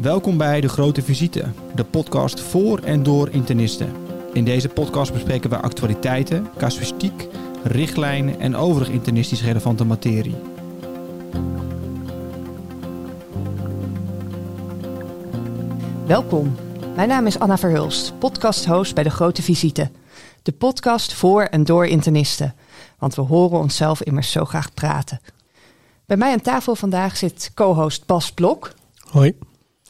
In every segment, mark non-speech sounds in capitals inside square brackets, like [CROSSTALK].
Welkom bij De Grote Visite, de podcast voor en door internisten. In deze podcast bespreken we actualiteiten, casuïstiek, richtlijnen en overig internistisch relevante materie. Welkom. Mijn naam is Anna Verhulst, podcast-host bij De Grote Visite. De podcast voor en door internisten. Want we horen onszelf immers zo graag praten. Bij mij aan tafel vandaag zit co-host Bas Blok. Hoi.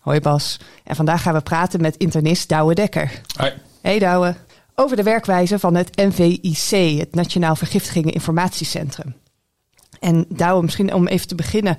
Hoi Bas. En vandaag gaan we praten met internist Douwe Dekker. Hoi. Hey Douwe. Over de werkwijze van het NVIC, het Nationaal Vergiftigingen Informatiecentrum. En Douwe, misschien om even te beginnen.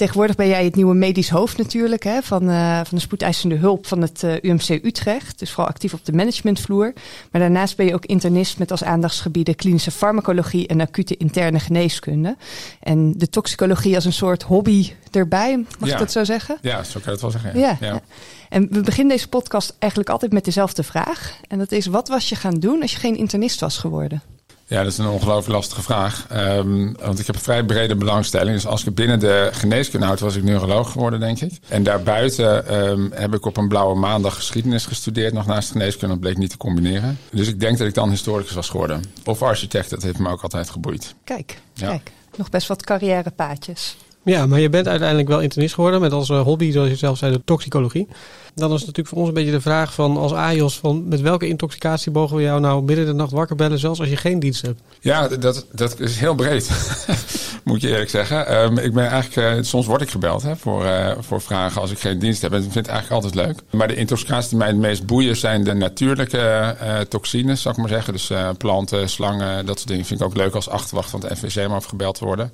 Tegenwoordig ben jij het nieuwe medisch hoofd natuurlijk hè, van, uh, van de spoedeisende hulp van het uh, UMC Utrecht. Dus vooral actief op de managementvloer. Maar daarnaast ben je ook internist met als aandachtsgebieden klinische farmacologie en acute interne geneeskunde. En de toxicologie als een soort hobby erbij, mag Ja. ik dat zo zeggen? Ja, zo kan je het wel zeggen. Ja. En we beginnen deze podcast eigenlijk altijd met dezelfde vraag. En dat is, wat was je gaan doen als je geen internist was geworden? Ja, dat is een ongelooflijk lastige vraag. Ehm, want ik heb een vrij brede belangstelling. Dus als ik binnen de geneeskunde houd, was ik neuroloog geworden, denk ik. En daarbuiten ehm, heb ik op een blauwe maandag geschiedenis gestudeerd. Nog naast geneeskunde, dat bleek niet te combineren. Dus ik denk dat ik dan historicus was geworden. Of architect, dat heeft me ook altijd geboeid. Kijk, Ja. kijk. Nog best wat carrièrepaadjes. Ja, maar je bent uiteindelijk wel internist geworden met als eh, hobby, zoals je zelf zei, de toxicologie. Dan is het natuurlijk voor ons een beetje de vraag van als AJOS, van met welke intoxicatie mogen we jou nou midden in de nacht wakker bellen, zelfs als je geen dienst hebt? Ja, dat, dat is heel breed. [LAUGHS] Moet je eerlijk zeggen. Ehm, ik ben eigenlijk, eh, soms word ik gebeld hè, voor, eh, voor vragen als ik geen dienst heb. En ik vind het eigenlijk altijd leuk. Maar de intoxicaties die mij het meest boeien zijn de natuurlijke toxines, zou ik maar zeggen. Dus planten, slangen, dat soort dingen vind ik ook leuk als achterwacht van het FVC om afgebeld te worden.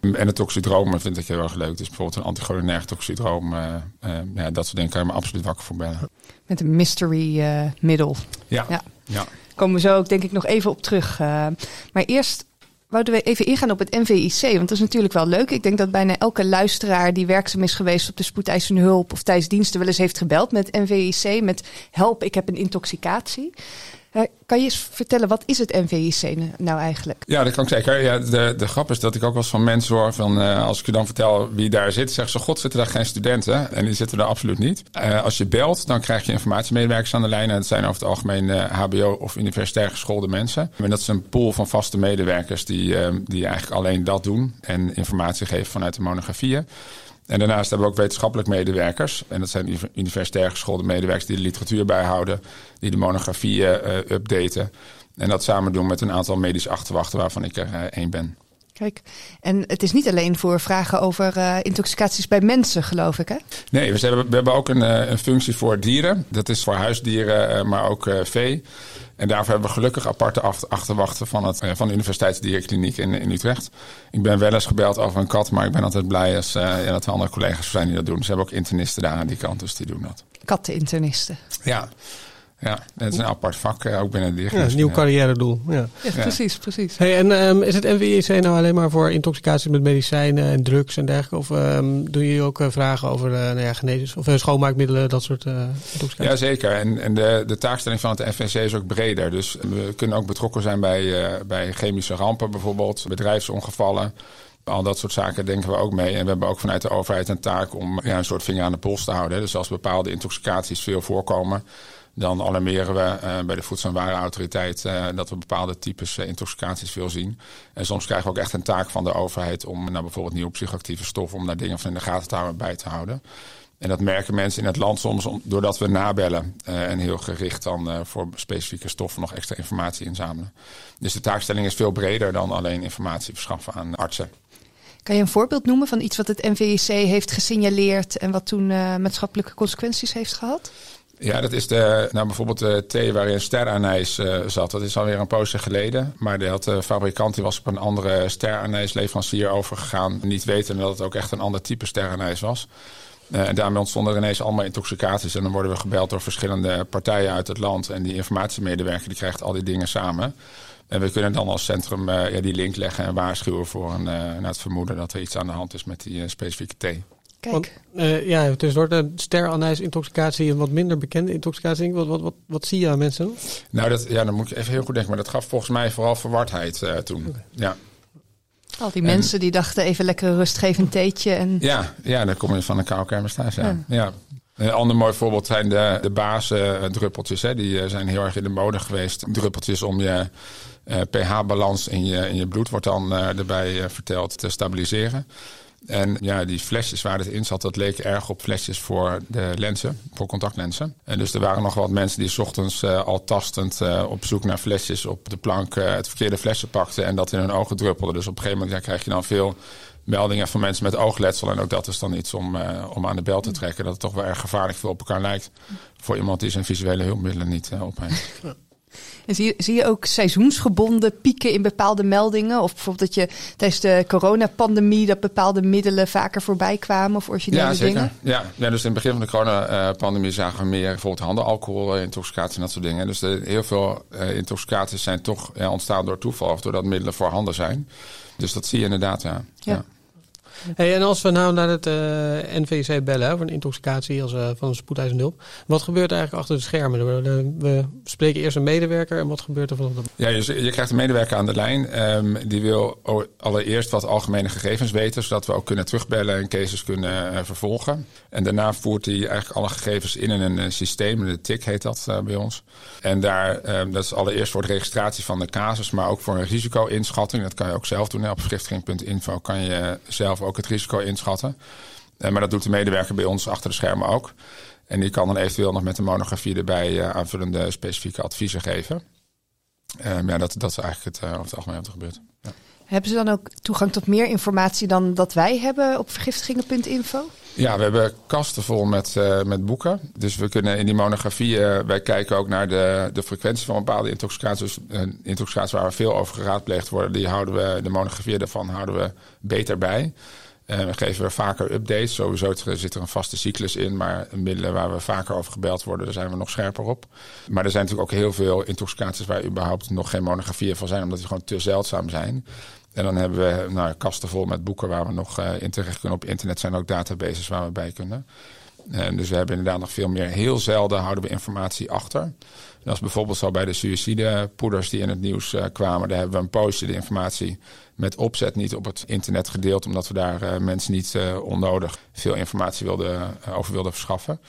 En de toxidromen vind ik heel erg leuk. Dus bijvoorbeeld een anticholinerg toxidroom. eh, eh, ja, dat soort dingen kan je me absoluut wakker voor bellen. Met een mystery eh, middel. Ja, Ja. ja. Komen we zo ook denk ik nog even op terug. maar eerst wouden we even ingaan op het NVIC. Want dat is natuurlijk wel leuk. Ik denk dat bijna elke luisteraar die werkzaam is geweest op de spoedeisende hulp of tijdens diensten wel eens heeft gebeld met NVIC. Met help, ik heb een intoxicatie. Eh, kan je eens vertellen, wat is het NVIC nou eigenlijk? Ja, dat kan ik zeker. Ja, de, de grap is dat ik ook wel eens van mensen hoor van eh, als ik je dan vertel wie daar zit, zeggen ze: God, zitten daar geen studenten? En die zitten er absoluut niet. Eh, als je belt, dan krijg je informatiemedewerkers aan de lijn. En dat zijn over het algemeen HBO of universitair geschoolde mensen. En dat is een pool van vaste medewerkers die, die eigenlijk alleen dat doen en informatie geven vanuit de monografieën. En daarnaast hebben we ook wetenschappelijk medewerkers. En dat zijn universitair geschoolde medewerkers die de literatuur bijhouden, die de monografieën eh, updaten. En dat samen doen met een aantal medisch achterwachten, waarvan ik er eh, één ben. Kijk, en het is niet alleen voor vragen over eh, intoxicaties bij mensen, geloof ik, hè? Nee, we hebben, we hebben ook een, eh, een functie voor dieren. Dat is voor huisdieren, eh, maar ook vee. En daarvoor hebben we gelukkig aparte acht- achterwachten van, het, van de Universiteitsdierenkliniek in, in Utrecht. Ik ben wel eens gebeld over een kat, maar ik ben altijd blij als, ja, dat er andere collega's zijn die dat doen. Ze hebben ook internisten daar aan die kant, dus die doen dat. Katteninternisten. Ja, ja het is een apart vak, eh, ook binnen de Ja, een diergeneeskunde. nieuw carrière doel. Ja. Ja, Ja. precies, precies. Hey, en ehm, is het NVIC nou alleen maar voor intoxicaties met medicijnen en drugs en dergelijke? Of ehm doen jullie ook eh, vragen over uh, nou ja, genesis of schoonmaakmiddelen, dat soort eh intoxicaties? Jazeker, en, en de, de taakstelling van het FNC is ook breder. Dus we kunnen ook betrokken zijn bij, eh, bij chemische rampen bijvoorbeeld, bedrijfsongevallen. Al dat soort zaken denken we ook mee. En we hebben ook vanuit de overheid een taak om ja, een soort vinger aan de pols te houden. Dus als bepaalde intoxicaties veel voorkomen, dan alarmeren we eh, bij de Voedsel- en Warenautoriteit eh, dat we bepaalde types eh, intoxicaties veel zien. En soms krijgen we ook echt een taak van de overheid om nou, bijvoorbeeld nieuwe psychoactieve stoffen, om daar dingen van in de gaten te houden en bij te houden. En dat merken mensen in het land soms om- doordat we nabellen en heel gericht dan voor specifieke stoffen nog extra informatie inzamelen. Dus de taakstelling is veel breder dan alleen informatie verschaffen aan artsen. Kan je een voorbeeld noemen van iets wat het NVIC heeft gesignaleerd en wat toen maatschappelijke consequenties heeft gehad? Ja, dat is de, nou bijvoorbeeld de thee waarin steranijs eh zat. Dat is alweer een poosje geleden. Maar de, had de fabrikant die was op een andere steranijsleverancier overgegaan. Niet wetende dat het ook echt een ander type steranijs was. Eh, en daarmee ontstonden er ineens allemaal intoxicaties. En dan worden we gebeld door verschillende partijen uit het land. En die informatiemedewerker die krijgt al die dingen samen. En we kunnen dan als centrum eh, ja, die link leggen en waarschuwen voor een, eh, het vermoeden dat er iets aan de hand is met die eh, specifieke thee. Kijk, Want, eh, ja, tussendoor de steranijs-intoxicatie, een wat minder bekende intoxicatie. Wat, wat, wat, wat zie je aan mensen? Nou, dat, ja, dan moet ik even heel goed denken. Maar dat gaf volgens mij vooral verwardheid eh, toen. Ja. al die en- mensen die dachten even lekker een rustgevend theetje en Ja, ja, dan kom je van een koude kermis thuis. Ja. Ja. Ja. Een ander mooi voorbeeld zijn de, de basendruppeltjes. Hè. Die eh, zijn heel erg in de mode geweest. Druppeltjes om je uh, pH-balans in je, in je bloed, wordt dan uh, erbij verteld, te stabiliseren. En ja, die flesjes waar het in zat, dat leek erg op flesjes voor de lenzen, voor contactlenzen. En dus er waren nog wat mensen die ochtends uh, al tastend uh, op zoek naar flesjes op de plank uh, het verkeerde flesje pakten en dat in hun ogen druppelde. Dus op een gegeven moment krijg je dan veel meldingen van mensen met oogletsel. En ook dat is dan iets om, om aan de bel te trekken. Dat het toch wel erg gevaarlijk veel op elkaar lijkt voor iemand die zijn visuele hulpmiddelen niet op heeft. En zie, zie je ook seizoensgebonden pieken in bepaalde meldingen? Of bijvoorbeeld dat je tijdens de coronapandemie dat bepaalde middelen vaker voorbij kwamen of originele ja, zeker. dingen? Ja, ja, dus in het begin van de coronapandemie zagen we meer bijvoorbeeld handenalcohol, intoxicatie en dat soort dingen. Dus de, heel veel uh, intoxicaties zijn toch ja, ontstaan door toeval of doordat middelen voor handen zijn. Dus dat zie je inderdaad, ja. ja. ja. Hey, en als we nou naar het uh, NVC bellen voor een intoxicatie als, uh, van een spoedeisende hulp. Wat gebeurt er eigenlijk achter de schermen? We, we, spreken eerst een medewerker en wat gebeurt er van de... Ja, je, krijgt een medewerker aan de lijn. Um, die wil allereerst wat algemene gegevens weten, zodat we ook kunnen terugbellen en cases kunnen uh, vervolgen. En daarna voert hij eigenlijk alle gegevens in een systeem, de TIC heet dat bij ons. En daar, um, dat is allereerst voor de registratie van de casus, maar ook voor een risico-inschatting. Dat kan je ook zelf doen. Op vergiftiging.info kan je zelf ook het risico inschatten. Uh, maar dat doet de medewerker bij ons achter de schermen ook. En die kan dan eventueel nog met de monografie erbij uh, aanvullende specifieke adviezen geven. Uh, ja, dat, dat is eigenlijk het, over het algemeen wat er gebeurt. Hebben ze dan ook toegang tot meer informatie dan dat wij hebben op vergiftigingen.info? Ja, we hebben kasten vol met, uh, met boeken. Dus we kunnen in die monografie, uh, wij kijken ook naar de, de frequentie van bepaalde intoxicaties. Dus een intoxicatie waar veel over geraadpleegd worden, die houden we, de monografie daarvan houden we beter bij. We geven we vaker updates. Sowieso zit er een vaste cyclus in, maar middelen waar we vaker over gebeld worden, daar zijn we nog scherper op. Maar er zijn natuurlijk ook heel veel intoxicaties waar überhaupt nog geen monografieën van zijn, omdat die gewoon te zeldzaam zijn. En dan hebben we nou, kasten vol met boeken waar we nog uh, in terecht kunnen. Op internet zijn ook databases waar we bij kunnen. En dus we hebben inderdaad nog veel meer. Heel zelden houden we informatie achter. Dat is bijvoorbeeld zo bij de suïcidepoeders die in het nieuws uh, kwamen. Daar hebben we een postje de informatie met opzet niet op het internet gedeeld. Omdat we daar uh, mensen niet onnodig veel informatie wilden, over wilden verschaffen.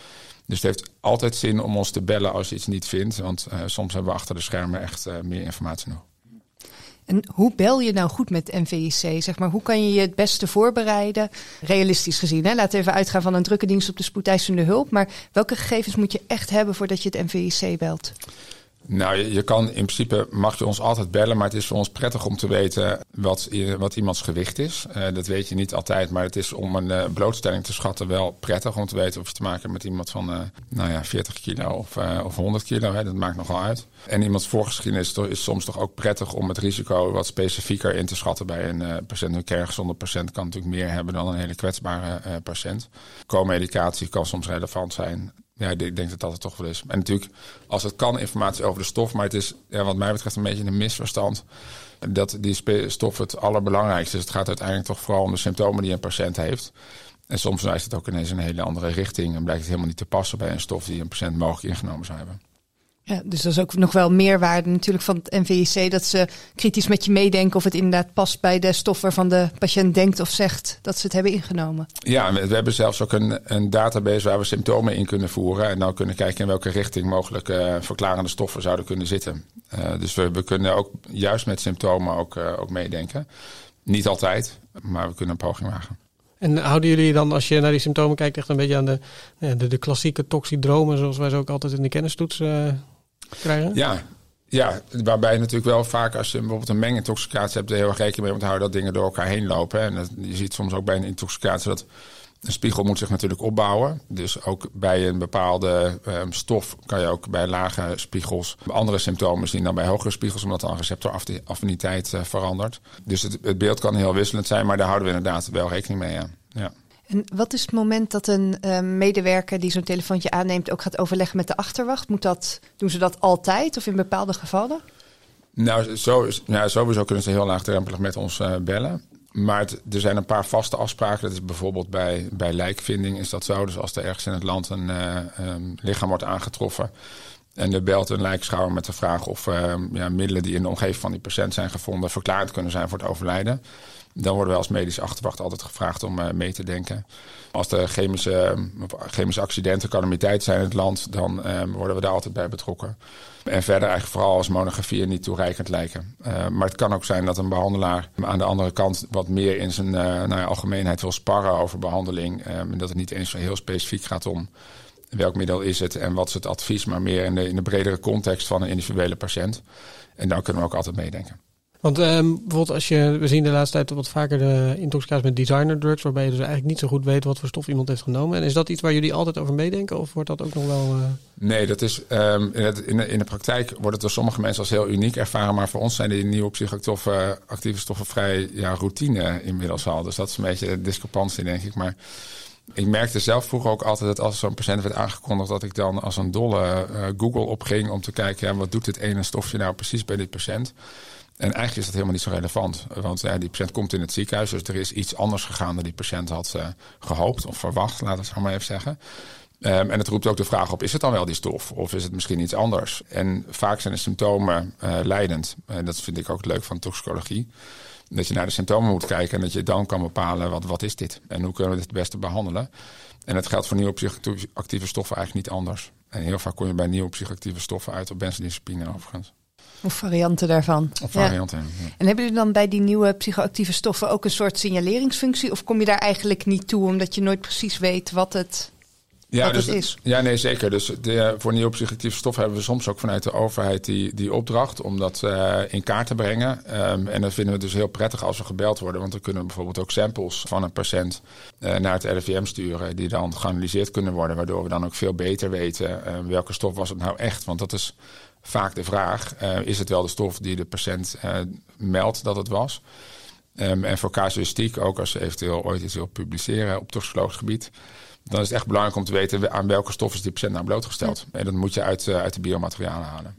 Dus het heeft altijd zin om ons te bellen als je iets niet vindt. Want soms hebben we achter de schermen echt meer informatie nog. En hoe bel je nou goed met NVIC? Zeg maar, hoe kan je je het beste voorbereiden? Realistisch gezien, hè? laten we even uitgaan van een drukke dienst op de spoedeisende hulp. Maar welke gegevens moet je echt hebben voordat je het NVIC belt? Nou, je, kan in principe mag je ons altijd bellen, maar het is voor ons prettig om te weten wat, wat iemands gewicht is. Uh, dat weet je niet altijd, maar het is om een uh, blootstelling te schatten wel prettig om te weten of je te maken hebt met iemand van uh, nou ja, 40 kilo of, of 100 kilo. Hè, dat maakt nogal uit. En iemands voorgeschiedenis is soms toch ook prettig om het risico wat specifieker in te schatten bij een patiënt. Een kerngezonde patiënt kan natuurlijk meer hebben dan een hele kwetsbare patiënt. Co-medicatie kan soms relevant zijn. Ja, ik denk dat dat het toch wel is. En natuurlijk, als het kan, informatie over de stof. Maar het is, ja, wat mij betreft, een beetje een misverstand. Dat die stof het allerbelangrijkste is. Het gaat uiteindelijk toch vooral om de symptomen die een patiënt heeft. En soms wijst het ook ineens een hele andere richting. En blijkt het helemaal niet te passen bij een stof die een patiënt mogelijk ingenomen zou hebben. Ja, dus dat is ook nog wel meerwaarde natuurlijk van het NVIC. Dat ze kritisch met je meedenken of het inderdaad past bij de stof waarvan de patiënt denkt of zegt dat ze het hebben ingenomen. Ja, we, we hebben zelfs ook een, een, database waar we symptomen in kunnen voeren. En dan kunnen kijken in welke richting mogelijke uh, verklarende stoffen zouden kunnen zitten. Uh, dus we, we, kunnen ook juist met symptomen ook, uh, ook meedenken. Niet altijd, maar we kunnen een poging wagen. En houden jullie dan, als je naar die symptomen kijkt, echt een beetje aan de, de, de klassieke toxidromen, zoals wij ze ook altijd in de kennistoets krijgen? Ja, ja, waarbij natuurlijk wel vaak als je bijvoorbeeld een mengintoxicatie hebt, er heel erg rekening mee moet houden dat dingen door elkaar heen lopen. En dat, je ziet soms ook bij een intoxicatie dat een spiegel moet zich natuurlijk opbouwen. Dus ook bij een bepaalde um, stof kan je ook bij lage spiegels andere symptomen zien dan bij hogere spiegels, omdat dan receptoraffiniteit uh, verandert. Dus het, het, beeld kan heel wisselend zijn, maar daar houden we inderdaad wel rekening mee. Ja. ja. En wat is het moment dat een uh, medewerker die zo'n telefoontje aanneemt ook gaat overleggen met de achterwacht? Moet dat, doen ze dat altijd of in bepaalde gevallen? Nou, zo, sowieso kunnen ze heel laagdrempelig met ons uh, bellen. Maar er zijn een paar vaste afspraken. Dat is bijvoorbeeld bij, bij lijkvinding is dat zo. Dus als er ergens in het land een uh, um, lichaam wordt aangetroffen... En er belt een lijkschouwer met de vraag of uh, ja, middelen die in de omgeving van die patiënt zijn gevonden verklaard kunnen zijn voor het overlijden. Dan worden we als medisch achterwacht altijd gevraagd om mee te denken. Als er chemische, chemische accidenten, calamiteiten zijn in het land, dan worden we daar altijd bij betrokken. En verder eigenlijk vooral als monografieën niet toereikend lijken. maar het kan ook zijn dat een behandelaar aan de andere kant wat meer in zijn nou ja, algemeenheid wil sparren over behandeling. en dat het niet eens zo heel specifiek gaat om welk middel is het en wat is het advies, maar meer in de, in de bredere context van een individuele patiënt. En daar kunnen we ook altijd meedenken. Want um, bijvoorbeeld als je, we zien de laatste tijd wat vaker de intoxicaties met designer drugs, waarbij je dus eigenlijk niet zo goed weet wat voor stof iemand heeft genomen. En is dat iets waar jullie altijd over meedenken of wordt dat ook nog wel... Uh... Nee, dat is, um, in, in, de, in, de, praktijk wordt het door sommige mensen als heel uniek ervaren, maar voor ons zijn die nieuwe psychoactieve actieve stoffen vrij ja, routine inmiddels al. Dus dat is een beetje de discrepantie denk ik. Maar ik merkte zelf vroeger ook altijd dat als zo'n patiënt werd aangekondigd, dat ik dan als een dolle uh, Google opging om te kijken, ja, wat doet dit ene stofje nou precies bij dit patiënt? En eigenlijk is dat helemaal niet zo relevant. Want die patiënt komt in het ziekenhuis, dus er is iets anders gegaan dan die patiënt had uh, gehoopt of verwacht, laten we het maar even zeggen. Um, en het roept ook de vraag op, is het dan wel die stof? Of is het misschien iets anders? En vaak zijn de symptomen uh, leidend. En dat vind ik ook leuk van toxicologie. Dat je naar de symptomen moet kijken en dat je dan kan bepalen wat, wat is dit en hoe kunnen we dit het beste behandelen. En dat geldt voor nieuwe psychoactieve stoffen eigenlijk niet anders. En heel vaak kom je bij nieuwe psychoactieve stoffen uit op benzodiazepine overigens. Of varianten daarvan. Of varianten, ja. En hebben jullie dan bij die nieuwe psychoactieve stoffen ook een soort signaleringsfunctie? Of kom je daar eigenlijk niet toe omdat je nooit precies weet wat het ja, dus, is. Ja, nee, zeker. Dus de, voor nieuwe psychoactieve stoffen hebben we soms ook vanuit de overheid die, die opdracht om dat uh, in kaart te brengen. Um, en dat vinden we dus heel prettig als we gebeld worden. Want dan kunnen we bijvoorbeeld ook samples van een patiënt uh, naar het RIVM sturen. Die dan geanalyseerd kunnen worden. Waardoor we dan ook veel beter weten uh, welke stof was het nou echt. Want dat is vaak de vraag. is het wel de stof die de patiënt meldt dat het was? Um, en voor casuïstiek, ook als ze eventueel ooit iets wil publiceren op toxicologisch gebied dan is het echt belangrijk om te weten aan welke stof is die patiënt nou blootgesteld. En dat moet je uit, uh, uit de biomaterialen halen.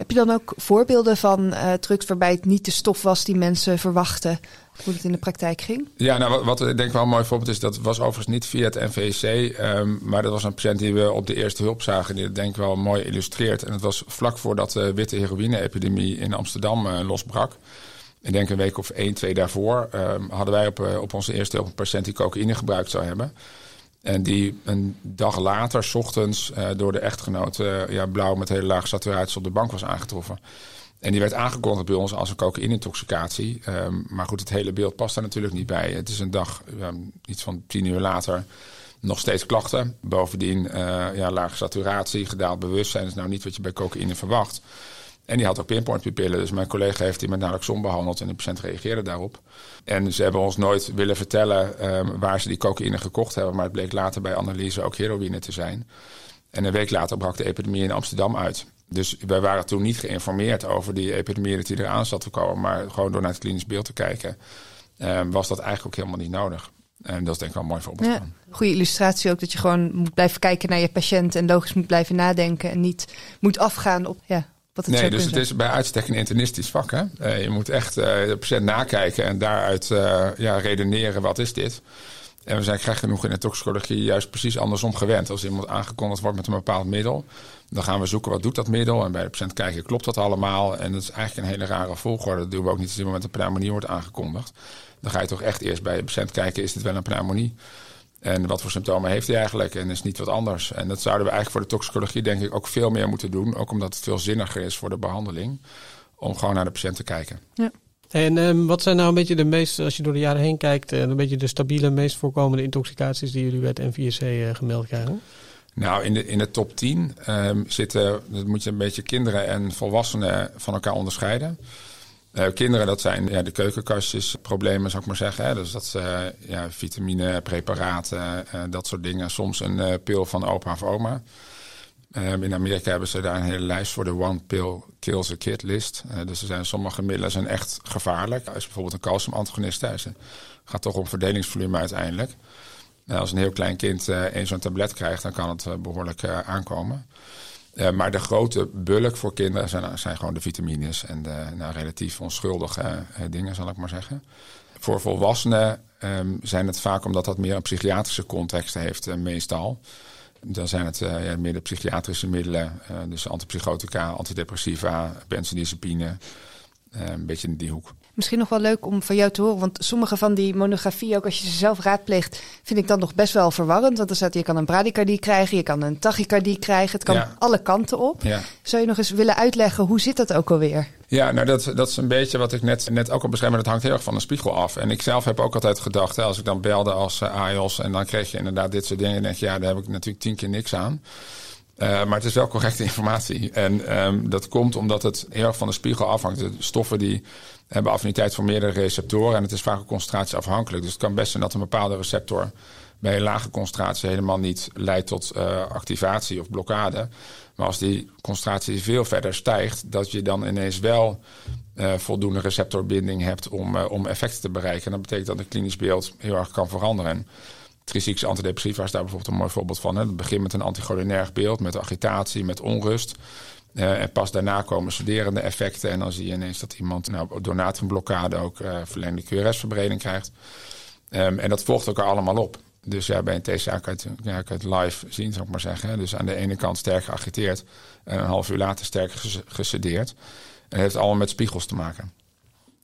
Heb je dan ook voorbeelden van uh, drugs waarbij het niet de stof was die mensen verwachten? Hoe het in de praktijk ging? Ja, nou, wat, ik denk wel een mooi voorbeeld is, dat was overigens niet via het NVC. Um, ehm, maar dat was een patiënt die we op de eerste hulp zagen, die dat denk ik wel mooi illustreert. En het was vlak voordat de witte heroïne-epidemie in Amsterdam uh, losbrak. Ik denk een week of één, twee daarvoor um, hadden wij op, op onze eerste hulp een patiënt die cocaïne gebruikt zou hebben. En die een dag later, s ochtends, uh, door de echtgenoot uh, ja, blauw met hele lage saturatie op de bank was aangetroffen. En die werd aangekondigd bij ons als een cocaïne-intoxicatie. Um, maar goed, het hele beeld past daar natuurlijk niet bij. Het is een dag, um, iets van tien uur later, nog steeds klachten. Bovendien, uh, ja, lage saturatie, gedaald bewustzijn is nou niet wat je bij cocaïne verwacht. En die had ook pinpointpupillen. Dus mijn collega heeft die met naloxon behandeld en de patiënt reageerde daarop. En ze hebben ons nooit willen vertellen um, waar ze die cocaïne gekocht hebben. Maar het bleek later bij analyse ook heroïne te zijn. En een week later brak de epidemie in Amsterdam uit. Dus wij waren toen niet geïnformeerd over die epidemie dat die eraan zat te komen. Maar gewoon door naar het klinisch beeld te kijken, um, was dat eigenlijk ook helemaal niet nodig. En dat is denk ik wel een mooi voorbeeld ja. Goede illustratie ook dat je gewoon moet blijven kijken naar je patiënt en logisch moet blijven nadenken en niet moet afgaan op ja, nee, dus het is bij uitstek een internistisch vak. Hè? Uh, je moet echt uh, de patiënt nakijken en daaruit uh, ja, redeneren wat is dit. En we zijn graag genoeg in de toxicologie juist precies andersom gewend. Als iemand aangekondigd wordt met een bepaald middel, dan gaan we zoeken wat doet dat middel. En bij de patiënt kijken, klopt dat allemaal? En dat is eigenlijk een hele rare volgorde. Dat doen we ook niet als iemand met een pneumonie wordt aangekondigd. Dan ga je toch echt eerst bij de patiënt kijken, is dit wel een pneumonie? En wat voor symptomen heeft hij eigenlijk? En is niet wat anders. En dat zouden we eigenlijk voor de toxicologie denk ik ook veel meer moeten doen. Ook omdat het veel zinniger is voor de behandeling. Om gewoon naar de patiënt te kijken. Ja. En um, wat zijn nou een beetje de meest, als je door de jaren heen kijkt, uh, een beetje de stabiele, meest voorkomende intoxicaties die jullie bij het NVSC uh, eh, gemeld krijgen? Nou, in de, in de top 10 um, zitten, dat moet je een beetje kinderen en volwassenen van elkaar onderscheiden. Uh, kinderen, dat zijn ja, de keukenkastjes problemen, zou ik maar zeggen. Hè. Dus dat uh, ja, vitamine, preparaten, uh, dat soort dingen. Soms een pil van opa of oma. Ehm, in Amerika hebben ze daar een hele lijst voor de One Pill Kills a Kid list. dus er zijn sommige middelen zijn echt gevaarlijk. Als bijvoorbeeld een calciumantagonist. Het gaat toch om verdelingsvolume uiteindelijk. als een heel klein kind één zo'n tablet krijgt, dan kan het behoorlijk aankomen. Uh, maar de grote bulk voor kinderen zijn, zijn gewoon de vitamines en de nou, relatief onschuldige uh, dingen, zal ik maar zeggen. Voor volwassenen um, zijn het vaak omdat dat meer een psychiatrische context heeft, uh, meestal. Dan zijn het ja, meer de psychiatrische middelen, dus antipsychotica, antidepressiva, benzodiazepine, een beetje in die hoek. Misschien nog wel leuk om van jou te horen, want sommige van die monografieën, ook als je ze zelf raadpleegt, vind ik dan nog best wel verwarrend. Want dan staat je kan een bradykardie krijgen, je kan een tachycardie krijgen, het kan Ja. alle kanten op. Ja. Zou je nog eens willen uitleggen, hoe zit dat ook alweer? Ja, nou dat, dat is een beetje wat ik net, net ook al beschreef, maar dat hangt heel erg van de spiegel af. En ik zelf heb ook altijd gedacht, hè, als ik dan belde als uh, AIOS en dan kreeg je inderdaad dit soort dingen, dan denk je, ja, daar heb ik natuurlijk tien keer niks aan. Uh, maar het is wel correcte [LAUGHS] informatie. En um, dat komt omdat het heel erg van de spiegel afhangt. De stoffen die hebben affiniteit voor meerdere receptoren en het is vaak ook concentratieafhankelijk. Dus het kan best zijn dat een bepaalde receptor bij een lage concentratie helemaal niet leidt tot uh, activatie of blokkade. Maar als die concentratie veel verder stijgt, dat je dan ineens wel uh, voldoende receptorbinding hebt om, om effecten te bereiken. En dat betekent dat het klinisch beeld heel erg kan veranderen. Tricyclische antidepressiva is daar bijvoorbeeld een mooi voorbeeld van. Hè. Het begint met een anticholinerg beeld, met agitatie, met onrust. En pas daarna komen studerende effecten. En dan zie je ineens dat iemand nou, door natriumblokkade ook uh, verlengde QRS-verbreding krijgt. Um, en dat volgt elkaar allemaal op. Dus ja, bij een TCA kan je het live zien, zou ik maar zeggen. Dus aan de ene kant sterk geagiteerd en een half uur later sterk gesedeerd. En dat heeft allemaal met spiegels te maken.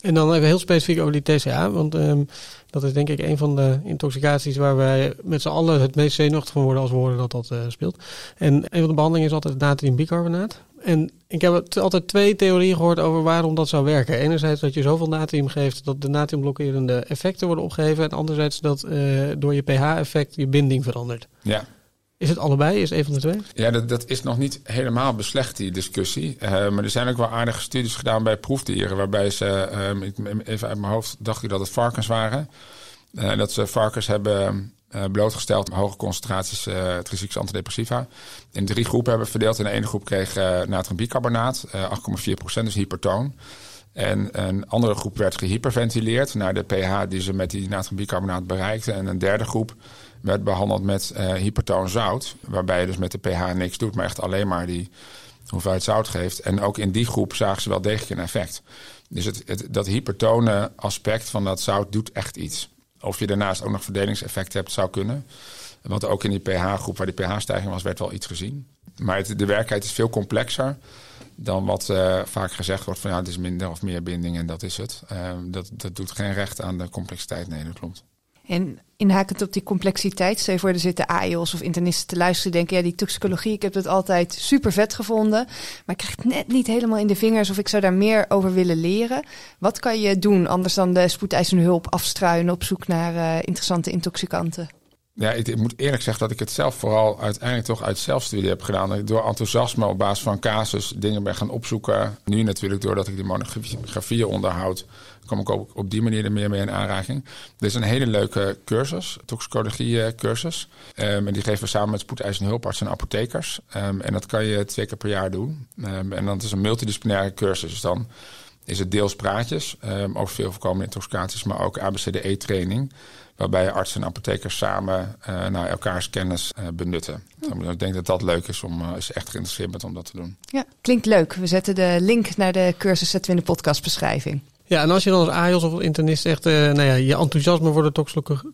En dan even heel specifiek over die TCA, want um, dat is denk ik een van de intoxicaties waar wij met z'n allen het meest zenuwachtig van worden als we horen dat dat uh, speelt. En een van de behandelingen is altijd natriumbicarbonaat. En ik heb altijd twee theorieën gehoord over waarom dat zou werken. Enerzijds dat je zoveel natrium geeft dat de natriumblokkerende effecten worden opgegeven. En anderzijds dat uh, door je pH-effect je binding verandert. Ja. Is het allebei? Is het een van de twee? Ja, dat, dat is nog niet helemaal beslecht, die discussie. Uh, maar er zijn ook wel aardige studies gedaan bij proefdieren. Waarbij ze, uh, even uit mijn hoofd, dacht ik dat het varkens waren. Uh, dat ze varkens hebben uh, blootgesteld aan hoge concentraties uh, tricyclische antidepressiva. In drie groepen hebben verdeeld. In de ene groep kreeg uh, natriumbicarbonaat, 8,4% dus hypertoon. En een andere groep werd gehyperventileerd naar de pH die ze met die natriumbicarbonaat bereikten. En een derde groep werd behandeld met uh, hypertoon zout. Waarbij je dus met de pH niks doet, maar echt alleen maar die hoeveelheid zout geeft. En ook in die groep zagen ze wel degelijk een effect. Dus het, dat hypertone aspect van dat zout doet echt iets. Of je daarnaast ook nog verdelingseffect hebt, zou kunnen. Want ook in die pH-groep waar die pH-stijging was, werd wel iets gezien. Maar de werkelijkheid is veel complexer dan wat uh, vaak gezegd wordt van ja, het is minder of meer binding en dat is het. Uh, dat, dat doet geen recht aan de complexiteit. Nee, dat klopt. En inhakend op die complexiteit, stel voor, er zitten AIOS of internisten te luisteren, denken, ja, die toxicologie, ik heb het altijd super vet gevonden, maar ik krijg het net niet helemaal in de vingers of ik zou daar meer over willen leren. Wat kan je doen anders dan de spoedeisende hulp afstruinen op zoek naar uh, interessante intoxicanten? Ja, ik, moet eerlijk zeggen dat ik het zelf vooral uiteindelijk toch uit zelfstudie heb gedaan. Door enthousiasme op basis van casus dingen ben gaan opzoeken. Nu natuurlijk doordat ik die monografieën onderhoud, kom ik ook op die manier er meer mee in aanraking. Dit is een hele leuke cursus, toxicologie cursus. Um, en die geven we samen met spoedeisende hulpartsen en apothekers. Um, en dat kan je twee keer per jaar doen. Um, en dat is een multidisciplinaire cursus. Dus dan is het deels praatjes over veel voorkomende intoxicaties, maar ook ABCDE-training. Waarbij artsen en apothekers samen uh, nou, elkaars kennis uh, benutten. Oh. Ik denk dat dat leuk is om, uh, als je echt geïnteresseerd bent om dat te doen. Ja, klinkt leuk. We zetten de link naar de cursus zetten we in de podcastbeschrijving. Ja, en als je dan als AIOS of internist echt nou ja, je enthousiasme voor de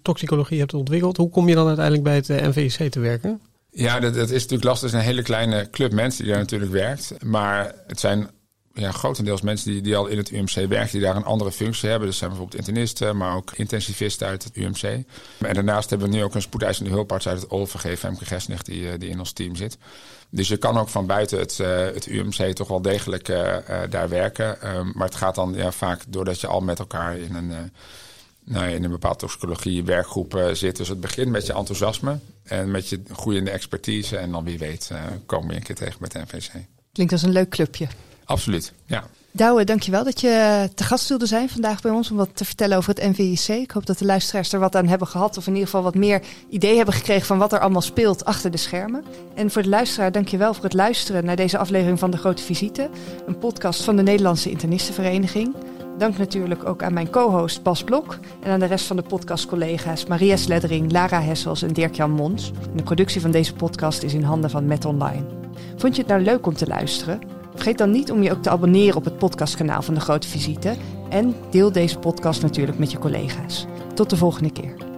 toxicologie hebt ontwikkeld, hoe kom je dan uiteindelijk bij het NVIC te werken? Ja, dat, dat is natuurlijk lastig. Het is een hele kleine club mensen die daar natuurlijk werkt. Maar het zijn ja, grotendeels mensen die, die al in het UMC werken, die daar een andere functie hebben. Dus zijn bijvoorbeeld internisten, maar ook intensivisten uit het UMC. En daarnaast hebben we nu ook een spoedeisende hulparts uit het OVG, Femke Gesnicht, die, die in ons team zit. Dus je kan ook van buiten het, uh, het UMC toch wel degelijk uh, daar werken. Um, maar het gaat dan ja, vaak doordat je al met elkaar in een, nou, in een bepaalde toxicologie werkgroep zit. Dus het begint met je enthousiasme en met je groeiende expertise. En dan wie weet komen we een keer tegen met de NVC. Klinkt als een leuk clubje. Absoluut, ja. Douwe, dankjewel dat je te gast wilde zijn vandaag bij ons om wat te vertellen over het NVIC. Ik hoop dat de luisteraars er wat aan hebben gehad of in ieder geval wat meer idee hebben gekregen van wat er allemaal speelt achter de schermen. En voor de luisteraar, dankjewel voor het luisteren naar deze aflevering van De Grote Visite, een podcast van de Nederlandse Internistenvereniging. Dank natuurlijk ook aan mijn co-host Bas Blok en aan de rest van de podcastcollega's Maria Sleddering, Lara Hessels en Dirk-Jan Mons. De productie van deze podcast is in handen van Met Online. Vond je het nou leuk om te luisteren? Vergeet dan niet om je ook te abonneren op het podcastkanaal van De Grote Visite. En deel deze podcast natuurlijk met je collega's. Tot de volgende keer.